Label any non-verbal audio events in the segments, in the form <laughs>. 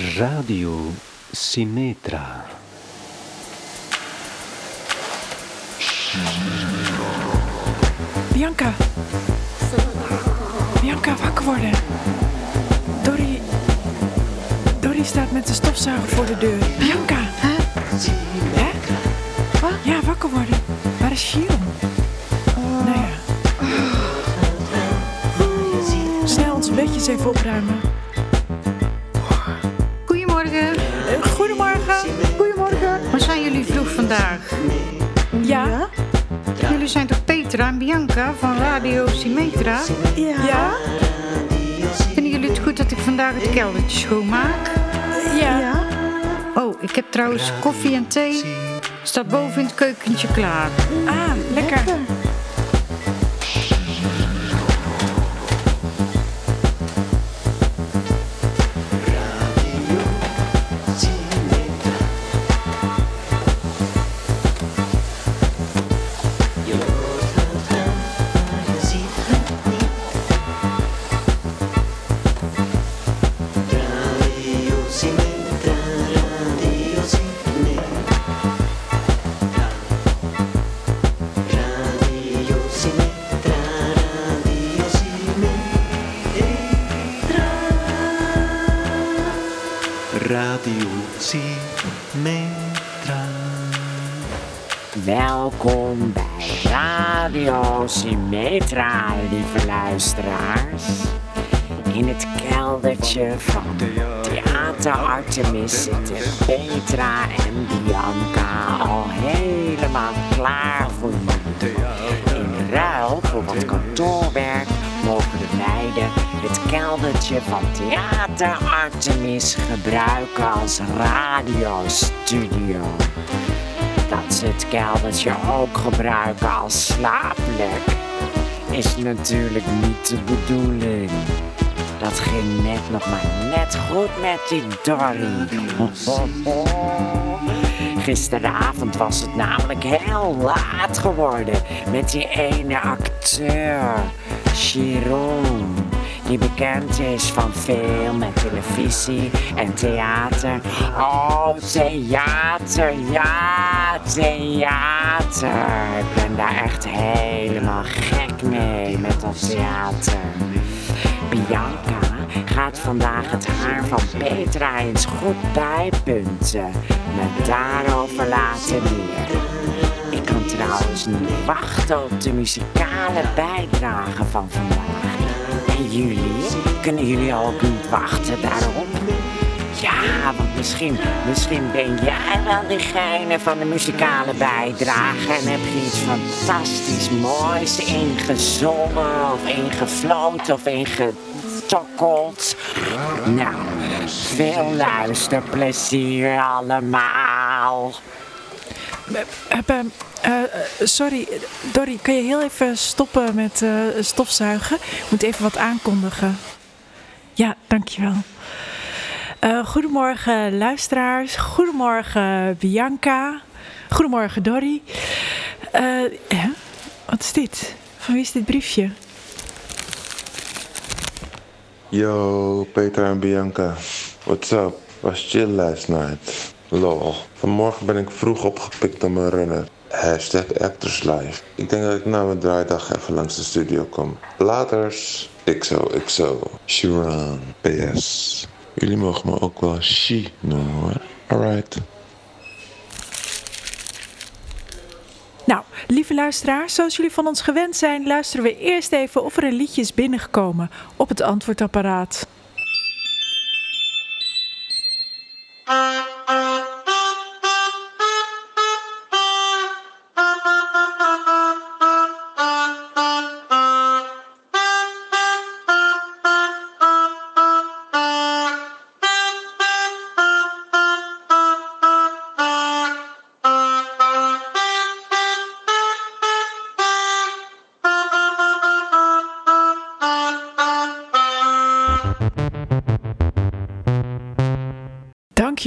Radio Symmetra. Bianca. Bianca, wakker worden. Dorry. Dorry staat met de stofzuiger voor de deur. Bianca. Hè? Wat? Ja, wakker worden. Waar is Shion? Nou ja. Snel onze bedjes even opruimen. Vandaag? Ja? Jullie zijn toch Petra en Bianca van Radio Symmetra? Ja? Vinden jullie het goed dat ik vandaag het keldertje schoonmaak? Ja. Oh, ik heb trouwens koffie en thee. Staat boven in het keukentje klaar. Ah, lekker. Welkom bij Radio Symmetra, lieve luisteraars. In het keldertje van Theater Artemis zitten Petra en Bianca al helemaal klaar voor jullie. In ruil voor wat kantoorwerk mogen de meiden het keldertje van Theater Artemis gebruiken als radiostudio. Het keldertje ook gebruiken als slaapplek is natuurlijk niet de bedoeling. Dat ging net nog maar net goed met die Dorry. <laughs> Gisteravond was het namelijk heel laat geworden met die ene acteur, Chiron. Die bekend is van film en televisie en theater. Oh, theater, ja, theater. Ik ben daar echt helemaal gek mee met dat theater. Bianca gaat vandaag het haar van Petra eens goed bijpunten. Maar daarover later meer. Ik kan trouwens niet wachten op de muzikale bijdrage van vandaag. Jullie? Kunnen jullie ook niet wachten daarop? Ja, want misschien, misschien ben jij wel diegene van de muzikale bijdrage en heb je iets fantastisch moois ingezongen of ingefloten of ingetokkeld. Nou, veel luisterplezier allemaal. Eh, eh, sorry, Dorry, kun je heel even stoppen met eh, stofzuigen? Ik moet even wat aankondigen. Ja, dankjewel. Eh goedemorgen luisteraars, goedemorgen Bianca, goedemorgen Dorry. Wat is dit? Van wie is dit briefje? Yo, Peter en Bianca. What's up? Was chill last night. Lol. Vanmorgen ben ik vroeg opgepikt door mijn runner. Hashtag Actors Life. Ik denk dat ik na mijn draaidag even langs de studio kom. Laters. XO, XO. Sharon. PS. Jullie mogen me ook wel She noemen. Alright. Nou, lieve luisteraars, zoals jullie van ons gewend zijn, luisteren we eerst even of er een liedje is binnengekomen op het antwoordapparaat.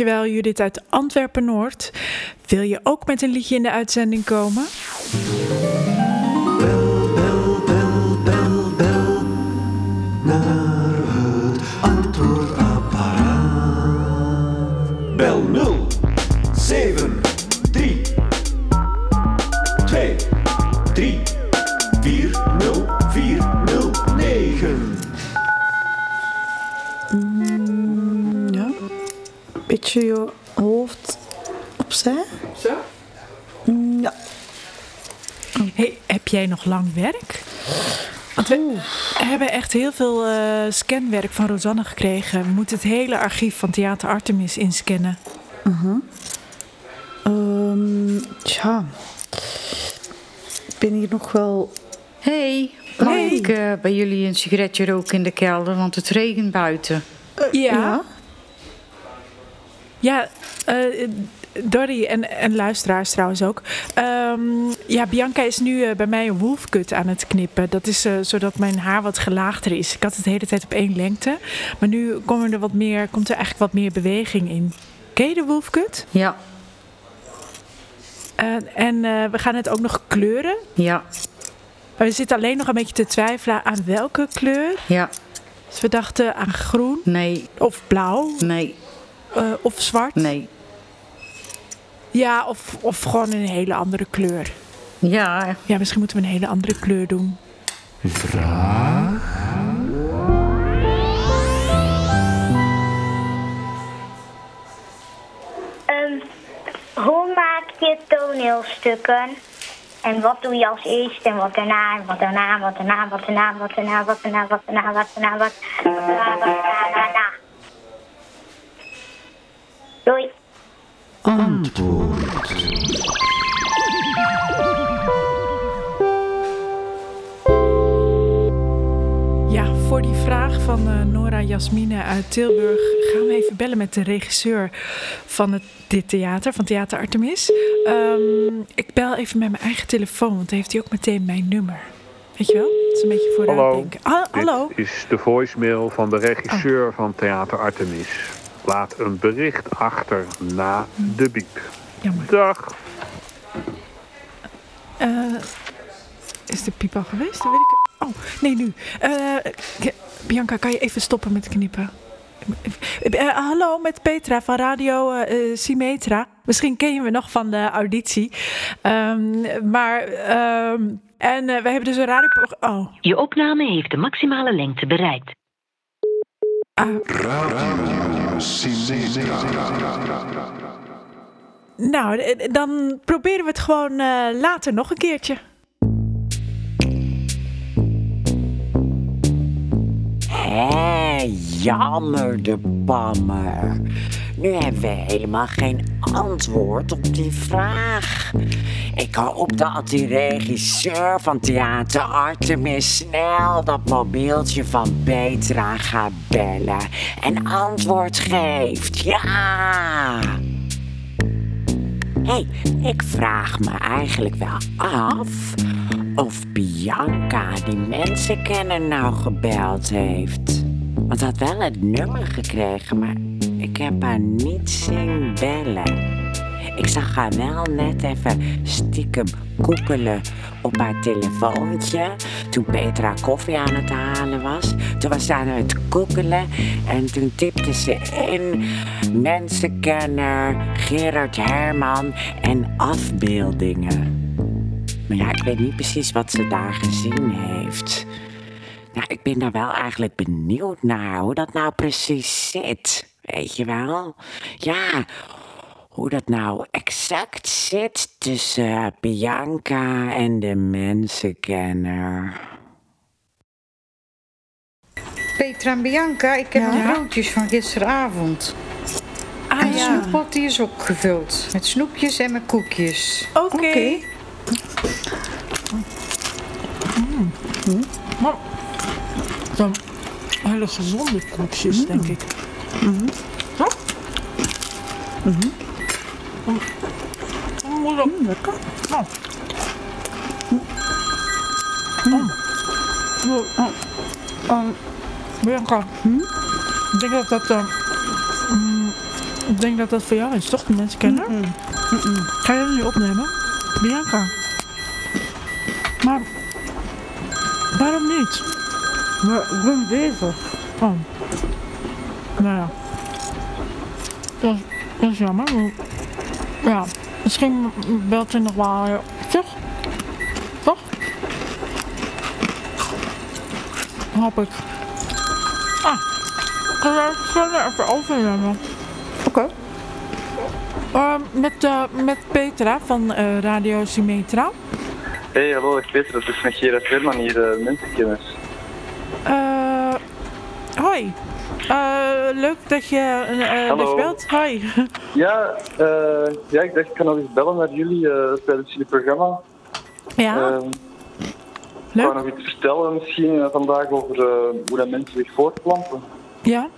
Dankjewel Judith uit Antwerpen-Noord. Wil je ook met een liedje in de uitzending komen? Hey, heb jij nog lang werk? Want we hebben echt heel veel eh, scanwerk van Rosanne gekregen. We moeten het hele archief van Theater Artemis inscannen. Ehm, tja. Ik ben hier nog wel... hey, mag Hey. ik eh, bij jullie een sigaretje roken in de kelder? Want het regent buiten. Ja. Ja, eh, Dorry en, en luisteraars trouwens ook. Ehm, ja, Bianca is nu eh, bij mij een wolfcut aan het knippen. Dat is eh, zodat mijn haar wat gelaagder is. Ik had het de hele tijd op één lengte. Maar nu komt er, wat meer, komt er eigenlijk wat meer beweging in. Ken je de wolfcut? Ja, Eh, en we gaan het ook nog kleuren. ja, Maar we zitten alleen nog een beetje te twijfelen aan welke kleur. ja. Dus we dachten aan groen Nee, of blauw nee, of zwart. nee. Ja, of, of gewoon een hele andere kleur. Ja, Ja, misschien moeten we een hele andere kleur doen. Ehm, hoe maak je toneelstukken? En wat doe je als eerste en wat daarna, en wat daarna, wat daarna, wat daarna, wat daarna, wat daarna, wat daarna, wat daarna, wat daarna, wat daarna, daarna. Doei. Ja, voor die vraag van eh, Nora Jasmine uit Tilburg gaan we even bellen met de regisseur van het, dit theater, van Theater Artemis. Ehm, ik bel even met mijn eigen telefoon, want dan heeft hij ook meteen mijn nummer. Weet je wel? Dat is een beetje vooruit Hallo. denken. Ah, hallo. Dit is de voicemail van de regisseur van Theater Artemis. Laat een bericht achter na de biep. Jammer. Dag. Eh, is de piep al geweest? Dat weet ik. Oh, nee, nu. Eh, k- Bianca, kan je even stoppen met knippen? Eh, eh, hallo, met Petra van Radio eh, eh, Symmetra. Misschien ken je me nog van de auditie. Ehm, maar, ehm, en eh, we hebben dus een radio... Oh, Je opname heeft de maximale lengte bereikt. Nou, dan proberen we het gewoon eh, later nog een keertje. Hé, jammer de pammer. Nu hebben we helemaal geen antwoord op die vraag. Ik hoop dat die regisseur van Theater Artemis snel dat mobieltje van Petra gaat bellen en antwoord geeft. Ja! Hé, hey, ik vraag me eigenlijk wel af of Bianca die mensenkenner nou gebeld heeft. Want ze had wel het nummer gekregen, maar ik heb haar niet zien bellen. Ik zag haar wel net even stiekem koekelen op haar telefoontje. Toen Petra koffie aan het halen was. Toen was ze aan het koekelen. En toen tipte ze in mensenkenner, Gerard Herman en afbeeldingen. Maar ja, ik weet niet precies wat ze daar gezien heeft. Nou, ik ben daar wel eigenlijk benieuwd naar hoe dat nou precies zit. Weet je wel? Ja, hoe dat nou exact zit tussen Bianca en de mensenkenner. Petra en Bianca, ik heb Ja? nog broodjes van gisteravond. Ah en de ja, snoeppot die is ook gevuld. Met snoepjes en met koekjes. oké. Mm. Maar, dan hele gezonde koekjes, denk ik. Zo? Mm. Mm, lekker. Nou. Mm. Oh. Oh. Bianca, ik denk dat dat... mm, ik denk dat dat voor jou is, toch? De mensen kennen. Ga je dat nu opnemen? Bianca. Maar... Waarom niet? Maar ik ben bezig. Oh. Nou ja. Dat, is- dat is jammer. Ja, misschien belt hij nog wel eh, terug. Toch? Hoop ik. Ah, het verder even overnemen? Oké. Uh, met, uh, met Petra van uh, Radio Symmetra. Hey, hallo, ik Petra, het is met Gerard Herman hier, uh, mensenkennis. Uh, hoi. Leuk dat je, uh, dat je belt. Hoi. Ja, ja, ik dacht ik kan nog eens bellen naar jullie tijdens jullie programma. Ja. Ehm, ik wou nog iets vertellen misschien vandaag over hoe dat mensen zich voortplanten. Ja.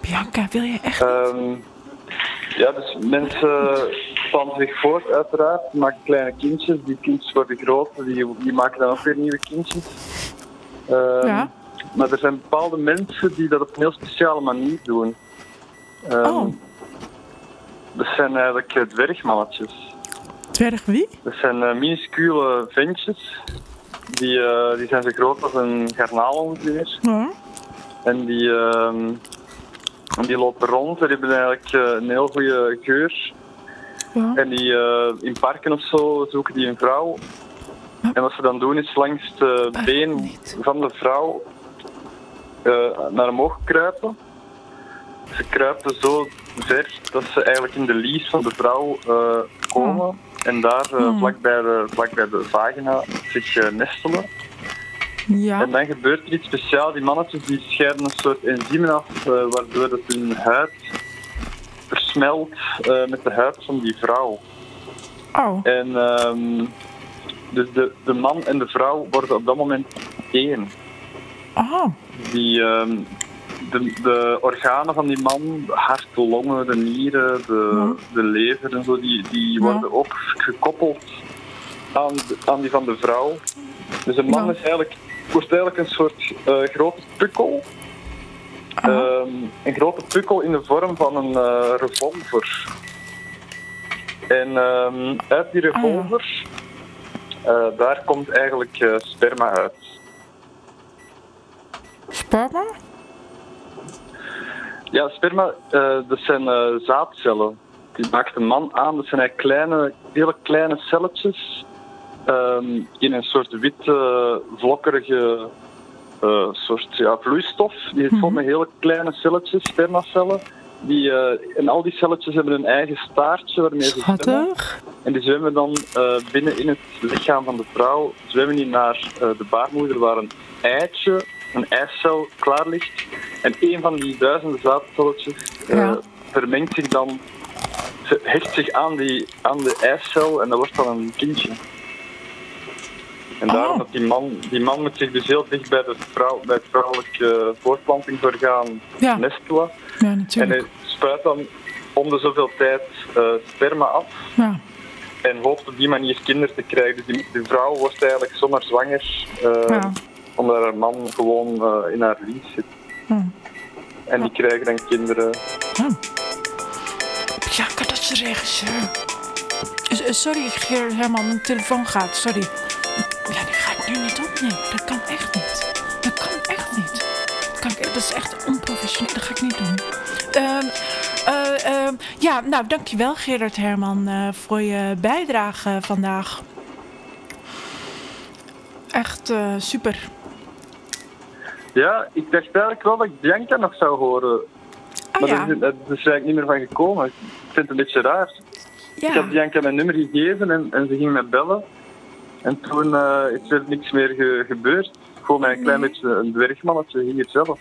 Bianca, wil je echt um, Ja, dus mensen planten zich voort uiteraard. Maken kleine kindjes. Die kindjes worden groter. Die, die maken dan ook weer nieuwe kindjes. Um, ja. Maar er zijn bepaalde mensen die dat op een heel speciale manier doen. Um, oh. Dat zijn eigenlijk uh, dwergmannetjes. Dwerg wie? Dat zijn uh, minuscule ventjes. Die, uh, die zijn zo groot als een garnaal ongeveer. En die, uh, die lopen rond en die hebben eigenlijk een heel goede geur. Ja. En die in parken of zo zoeken die een vrouw. En wat ze dan doen is langs de been van de vrouw naar omhoog kruipen. Ze kruipen zo ver dat ze eigenlijk in de lies van de vrouw komen. Oh. En daar hmm. vlak, bij de, vlak bij de vagina zich nestelen. Ja. En dan gebeurt er iets speciaals. Die mannetjes die scheiden een soort enzymen af, uh, waardoor dat hun huid versmelt uh, met de huid van die vrouw. Oh. En um, dus de, de man en de vrouw worden op dat moment één. Oh. Die, um, de, de organen van die man, hart, de longen, de nieren, de, ja. de lever en zo, die, die worden ja. ook gekoppeld aan, aan die van de vrouw. Dus een man Ja. is eigenlijk, wordt eigenlijk een soort uh, grote pukkel. Um, een grote pukkel in de vorm van een uh, revolver. En um, uit die revolver, uh, daar komt eigenlijk sperma uit. Sperma? Ja, sperma, dat zijn zaadcellen. Die maakt een man aan. Dat zijn eigenlijk kleine, hele kleine celletjes um, in een soort witte, vlokkerige uh, soort ja, vloeistof. Die vol met hele kleine celletjes, spermacellen. Die, uh, en al die celletjes hebben een eigen staartje waarmee ze zwemmen. En die zwemmen dan uh, binnen in het lichaam van de vrouw. Zwemmen die naar de baarmoeder waar een eitje, een eicel klaar ligt. En een van die duizenden zaadcelletjes ja. vermengt zich dan, hecht zich aan, die, aan de eicel en dat wordt dan een kindje. En daarom dat die man, die man moet zich dus heel dicht bij, de vrouw, bij het vrouwelijke voortplantingsorgaan ja. nestelen. Ja, natuurlijk. En hij spuit dan om de zoveel tijd uh, sperma af. Ja. En hoopt op die manier kinderen te krijgen. Dus die, die vrouw wordt eigenlijk zomaar zwanger. Uh, ja. Omdat haar man gewoon uh, in haar lies zit. Ja. En die krijgen dan kinderen. Ja, ja dat is de regisseur. Sorry, Geer Herman, mijn telefoon gaat. Sorry. Ja, die ga ik nu niet opnemen. Dat kan echt niet. Dat kan echt niet. Dat, kan ik, dat is echt onprofessioneel. Dat ga ik niet doen. Uh, uh, uh, ja, nou, dankjewel Gerard Herman voor je bijdrage vandaag. Echt super. Ja, ik dacht eigenlijk wel dat ik Bianca nog zou horen. Ah, maar ja. is, is eigenlijk niet meer van gekomen. Ik vind het een beetje raar. Ja. Ik had Bianca mijn nummer gegeven en, en ze ging mij bellen. En toen uh, is er niks meer ge gebeurd. Gewoon mij een klein beetje een dwergmannetje hier zelf.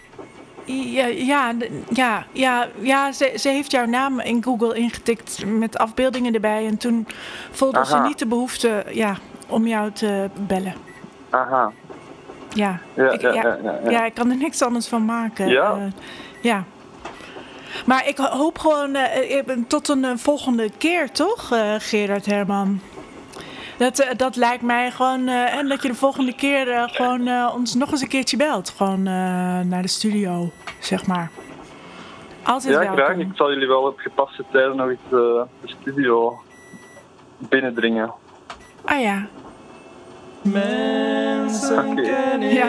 Ja, ja, ja, ja, ja ze, ze, heeft jouw naam in Google ingetikt met afbeeldingen erbij. En toen voelde Aha. ze niet de behoefte ja, om jou te bellen. Aha. Ja, ja, ik, ja, ja, ja, ja, ja, ik kan er niks anders van maken. Ja. Uh, ja. Maar ik hoop gewoon uh, tot een uh, volgende keer, toch, Gerard Herman? Dat, dat lijkt mij gewoon. en dat je de volgende keer gewoon ons nog eens een keertje belt. Gewoon naar de studio, zeg maar. Altijd ja, welkom. graag. Ik zal jullie wel op gepaste tijden nog eens de studio binnendringen. Ah ja. Mensen Mensenkennis, ja.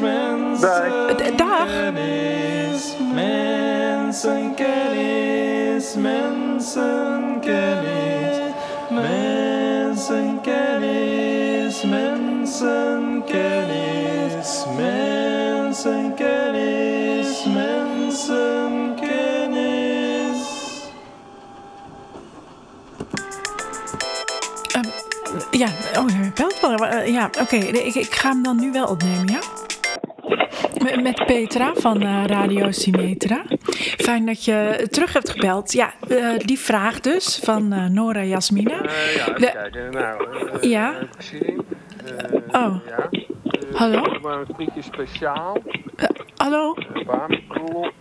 mensenkennis, Dag. mensenkennis, mensenkennis, mensenkennis, mensenkennis, mensenkennis, mensenkennis. Um. Ja, oh, belt wel. Eh, Ja, oké. ik, ik ga hem dan nu wel opnemen, ja? Met- Petra van eh, Radio Symmetra. Fijn dat je terug hebt gebeld. Ja, eh, die vraag dus van Nora Jasmina. Ja, kijken. Nou, Ja. Oh. Ja. Hallo? Maar een stukje speciaal. Hallo? Bami-blok.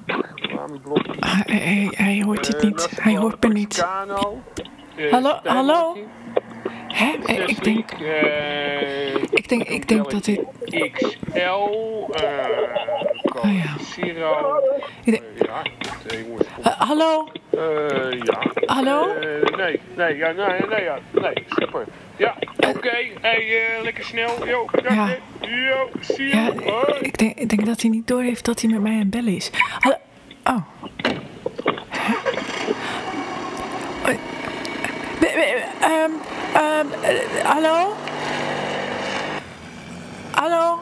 Bami-blok. Ah, hij, hoort het niet. Hij hoort me niet. Hallo, hallo? Hè? Eh, Ik denk, Eh, ik denk, ik denk dat dit... XL. eh Oh ja. Zero. Eh, ja. hallo? Eh, ja. Hallo? Nee, nee, ja, nee, nee, ja, nee, super. Ja, oké. Hey, lekker snel. Yo, Ja. Yo, zie je. Ja, ik denk, ik denk dat hij niet doorheeft dat hij met mij aan bellen is. Hallo? Oh. Hè? Eh, eh, hallo? Hallo?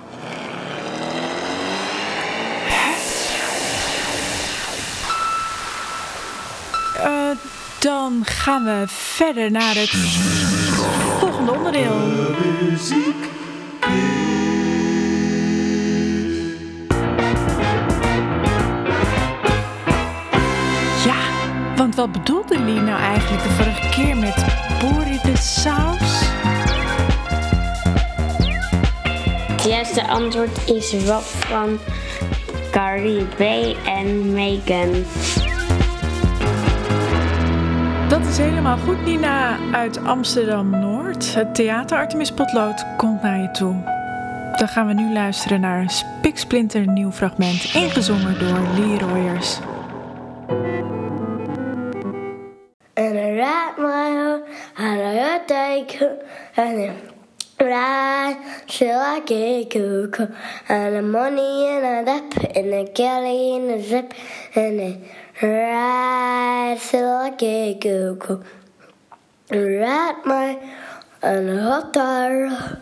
Eh, dan gaan we verder naar het volgende onderdeel. Wat bedoelde Lee nou eigenlijk de vorige keer met Bori de saus? Het juiste antwoord is Rob van Caribe en Megan. Dat is helemaal goed, Nina uit Amsterdam-Noord. Het theater Artemis Potlood komt naar je toe. Dan gaan we nu luisteren naar een spiksplinter nieuw fragment, ingezongen door Lee Royers. Mile, Haraya take and Ride, get Gekuko, and the money in a lap, and the galley in a zip, and a ride, get Gekuko. Rat my and hot dog,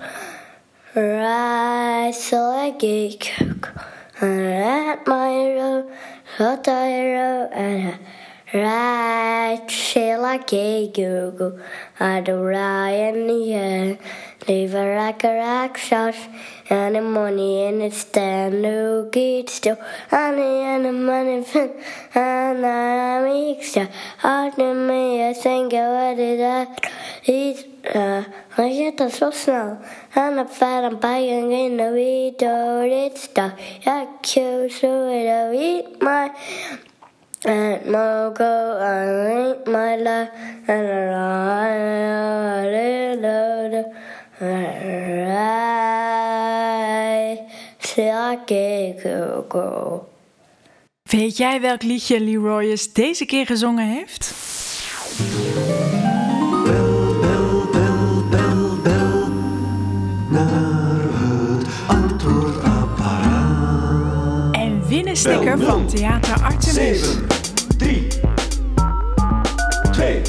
right, Sheila Gekuko, and rat my road, hot dog, and a Right till I get Google. I do ride in the end. Leave a like a rock sauce. And the money in it stand no get still. And the and the money fin. And I mix ya. Out of me, I think I what did I eat. Uh, I get the so snel. En de fat buying in the video. It's the I kill so it eat my and Mogo, I ain't my life, and I say I go go. Weet jij welk liedje Lee Royers deze keer gezongen heeft? Sticker Bel van. Theater Artemis. 7, 3, 2,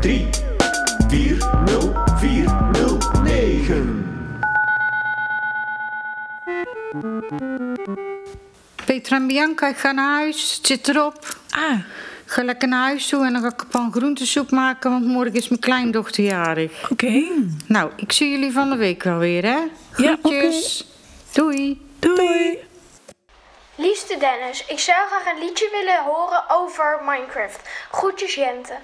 3, 4, 0, 4, 0, 9. Petra en Bianca, ik ga naar huis. Het zit erop. Ah. Ik ga lekker naar huis toe en dan ga ik een pan groentesoep maken, want morgen is mijn kleindochter jarig. Oké. Nou, ik zie jullie van de week wel weer, hè? Ja, Groetjes. Doei. Doei. Liefste Dennis, ik zou graag een liedje willen horen over Minecraft. Groetjes Jente.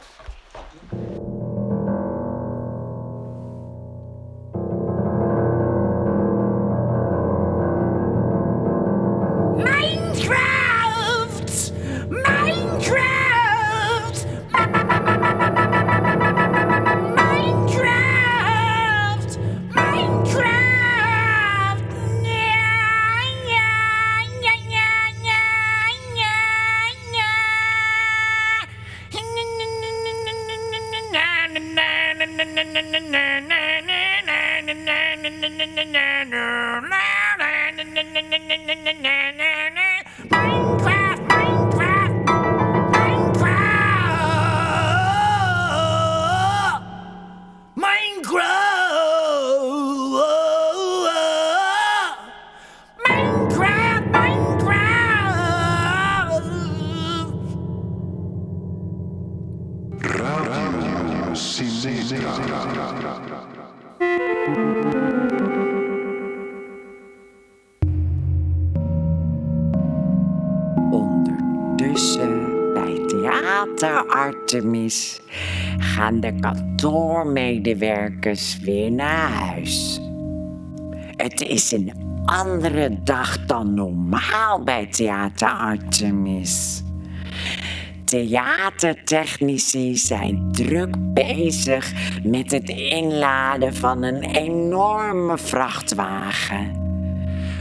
Minecraft, Artemis gaan de kantoormedewerkers weer naar huis. Het is een andere dag dan normaal bij Theater Artemis. Theatertechnici zijn druk bezig met het inladen van een enorme vrachtwagen.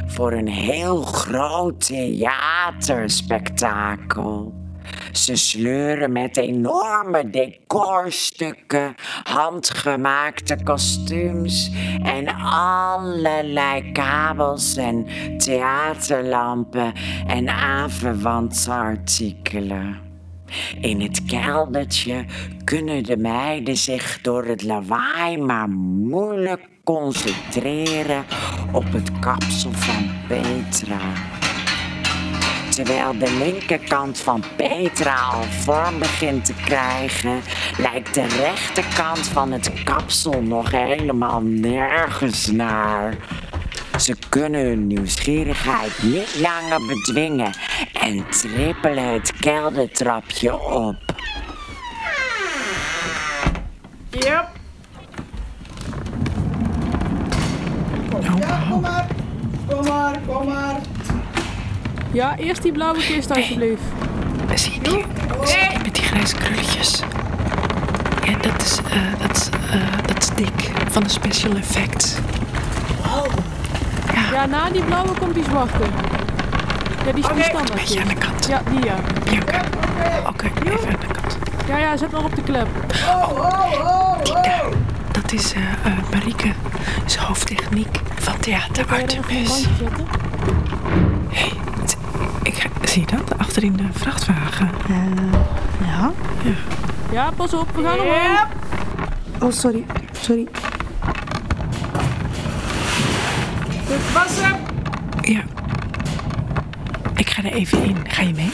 Voor een heel groot theaterspektakel. Ze sleuren met enorme decorstukken, handgemaakte kostuums en allerlei kabels en theaterlampen en aanverwante artikelen. In het keldertje kunnen de meiden zich door het lawaai maar moeilijk concentreren op het kapsel van Petra. Terwijl de linkerkant van Petra al vorm begint te krijgen, lijkt de rechterkant van het kapsel nog helemaal nergens naar. Ze kunnen hun nieuwsgierigheid niet langer bedwingen en trippelen het keldertrapje op. Yep. Ja, eerst die blauwe kist alsjeblieft. Zie je die? Zie je die met die grijze krulletjes? Ja, dat is, eh, dat is, eh, dat is Dick van de special effects. Ja. na die blauwe komt die zwarte. Ja, die is die standaard. beetje aan de kant. Ja, die ja. Bianca. Oké, even aan de kant. Ja, ja, zet nog op de klep. Die daar, dat is eh, Marieke. Is hoofdtechniek van Theater Artemis. Hé, t- ik, ga- zie je dat? Achter in de vrachtwagen. ja. Ja. Ja, pas op, we gaan omhoog. Oh, sorry. Sorry. Was hem. Ja. Ik ga er even in. Ga je mee?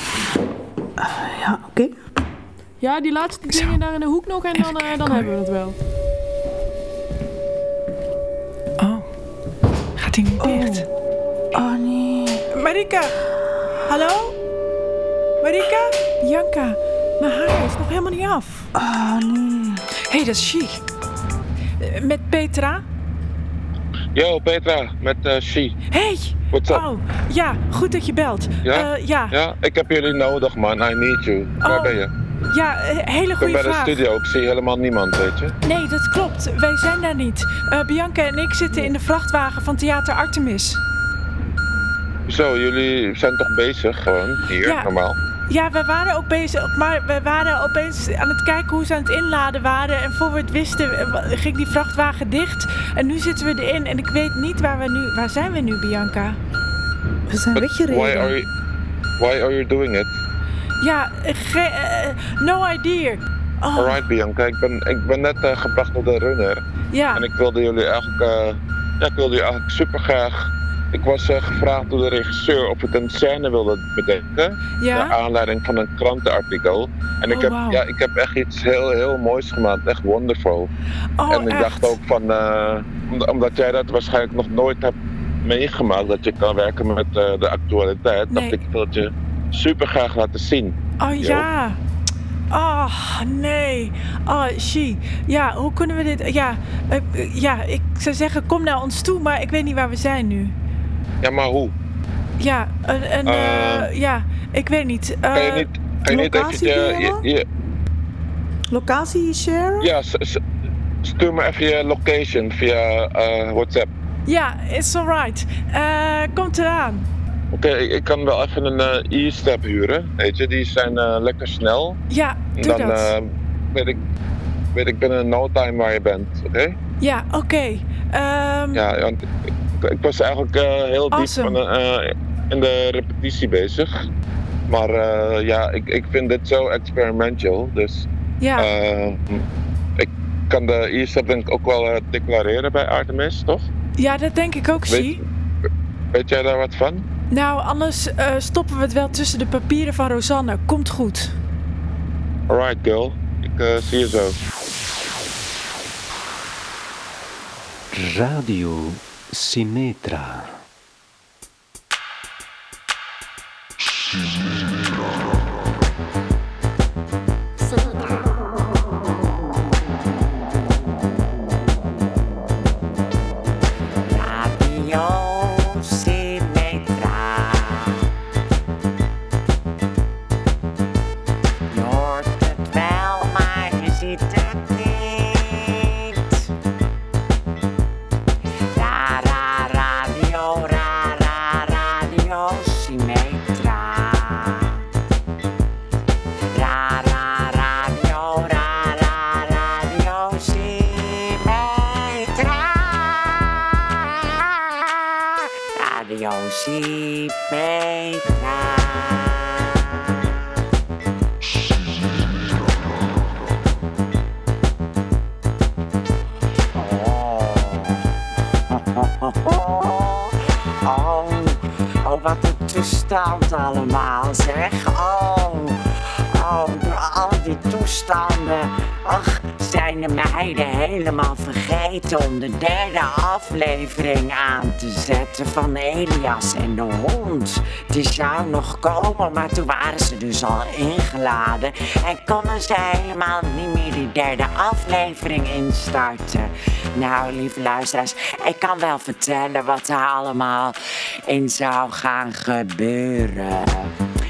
ja, oké. Ja, die laatste dingen daar in de hoek nog en dan, eh, dan hebben we het wel. Gaat hij niet dicht? Oh nee. Marika! Hallo? Marika? Bianca, mijn haar is nog helemaal niet af. Oh nee. Hé, hey, dat is Chi. Eh, Met Petra? Yo, Petra, met eh She. Hey! What's up? Oh, ja, goed dat je belt. Ja? Eh, ja. ja, ik heb jullie nodig, man. I need you. Waar Oh, ben je? Ja, hele ik ben goede bij de vraag. studio. Ik zie helemaal niemand, weet je. Nee, dat klopt. Wij zijn daar niet. Eh, Bianca en ik zitten in de vrachtwagen van Theater Artemis. Zo, jullie zijn toch bezig gewoon hier, Ja. normaal? Ja, we waren ook bezig, maar we waren opeens aan het kijken hoe ze aan het inladen waren. En voor we het wisten, eh, ging die vrachtwagen dicht. En nu zitten we erin en ik weet niet waar we nu... Waar zijn we nu, Bianca? We zijn Why are you, why are you doing it? Ja, eh, ge- eh, no idea. Oh, Alright, Bianca. Ik ben, ik ben net gebracht door de runner. Ja. En ik wilde jullie eigenlijk, eh, ja, ik wilde jullie eigenlijk super graag. Ik was eh, gevraagd door de regisseur of ik een scène wilde bedenken. Ja? Naar aanleiding van een krantenartikel. En ik, Oh, heb, ja, ik heb echt iets heel, heel moois gemaakt. Echt wonderful. Oh, en ik echt? dacht ook van, eh, omdat, jij dat waarschijnlijk nog nooit hebt meegemaakt, dat je kan werken met eh, de actualiteit, Nee. dacht ik, het je super graag laten zien. oh ja. Oh, nee. Oh, she. Ja, hoe kunnen we dit... Ja, ja, ik zou zeggen, kom naar ons toe, maar ik weet niet waar we zijn nu. Ja, maar hoe? Ja, een, een, eh, ja, ik weet niet. Kan je Eh, niet, kan je niet locatie je, delen? je, je- Locatie share? ja, stuur me even je location via eh, WhatsApp. Ja, it's alright. Komt eraan. Oké, ik, ik kan wel even een eh, e-step huren, weet je, die zijn lekker snel. Ja, En doe dan dat. eh, weet, ik, weet ik binnen no time waar je bent, oké? Ja, oké. Ehm, Ja, want ik, ik was eigenlijk eh, heel diep Awesome. van, eh, in de repetitie bezig. Maar eh, ja, ik, ik vind dit zo experimental. Dus Ja. eh, ik kan de e-step denk ik ook wel eh, declareren bij Artemis, toch? ja, dat denk ik ook, Weet, zie. weet jij daar wat van? Nou, anders eh, stoppen we het wel tussen de papieren van Rosanne. Komt goed. Alright, girl. Ik eh, zie je zo. Radio Simetra. Symmetra. Oh, oh, wat een toestand allemaal, zeg. Oh, oh, door al die toestanden. Ach, zijn de meiden helemaal vergeten om de derde aflevering aan te zetten van Elias en de hond. Die zou nog komen, maar toen waren ze dus al ingeladen. En konden ze helemaal niet meer die derde aflevering instarten. Nou, lieve luisteraars, ik kan wel vertellen wat er allemaal in zou gaan gebeuren.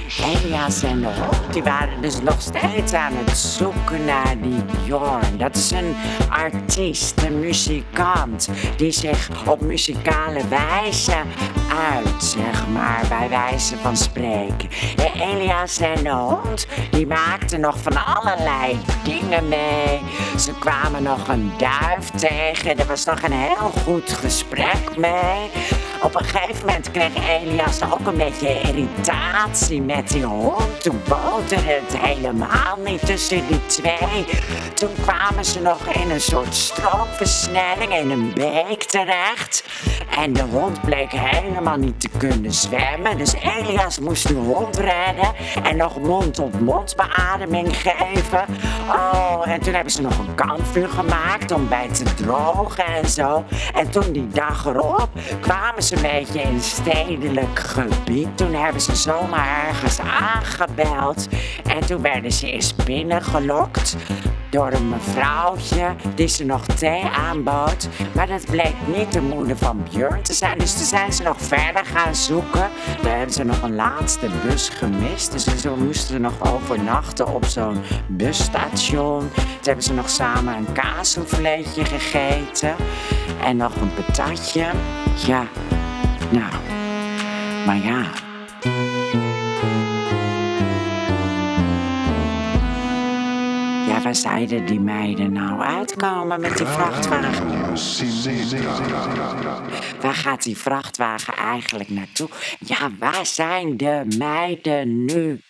Elias en hond, die waren dus nog steeds aan het zoeken naar die Bjorn. Dat is een artiest, een muzikant, die zich op muzikale wijze uit, zeg maar, bij wijze van spreken. En Elias en de hond, die maakten nog van allerlei dingen mee. Ze kwamen nog een duif tegen, er was nog een heel goed gesprek mee. Op een gegeven moment kreeg Elias ook een beetje irritatie met die hond. Toen boterde het helemaal niet tussen die twee. Toen kwamen ze nog in een soort stroomversnelling in een beek terecht. En de hond bleek helemaal niet te kunnen zwemmen. Dus Elias moest de hond redden en nog mond-op-mond beademing geven. Oh, en toen hebben ze nog een kampvuur gemaakt om bij te drogen en zo. En toen die dag erop kwamen ze een beetje in stedelijk gebied. Toen hebben ze zomaar ergens aangebeld. En toen werden ze eerst binnengelokt door een mevrouwtje die ze nog thee aanbood. Maar dat bleek niet de moeder van Björn te zijn. Dus toen zijn ze nog verder gaan zoeken. Daar hebben ze nog een laatste bus gemist. Dus ze moesten nog overnachten op zo'n busstation. Toen hebben ze nog samen een kaassouffleetje gegeten. En nog een patatje. Ja, nou, maar ja. Ja, waar zeiden die meiden nou uitkomen met die vrachtwagen? Waar gaat die vrachtwagen eigenlijk naartoe? Ja, waar zijn de meiden nu?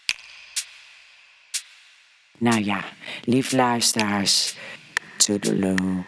Nou ja, lief luisteraars, toedeloe.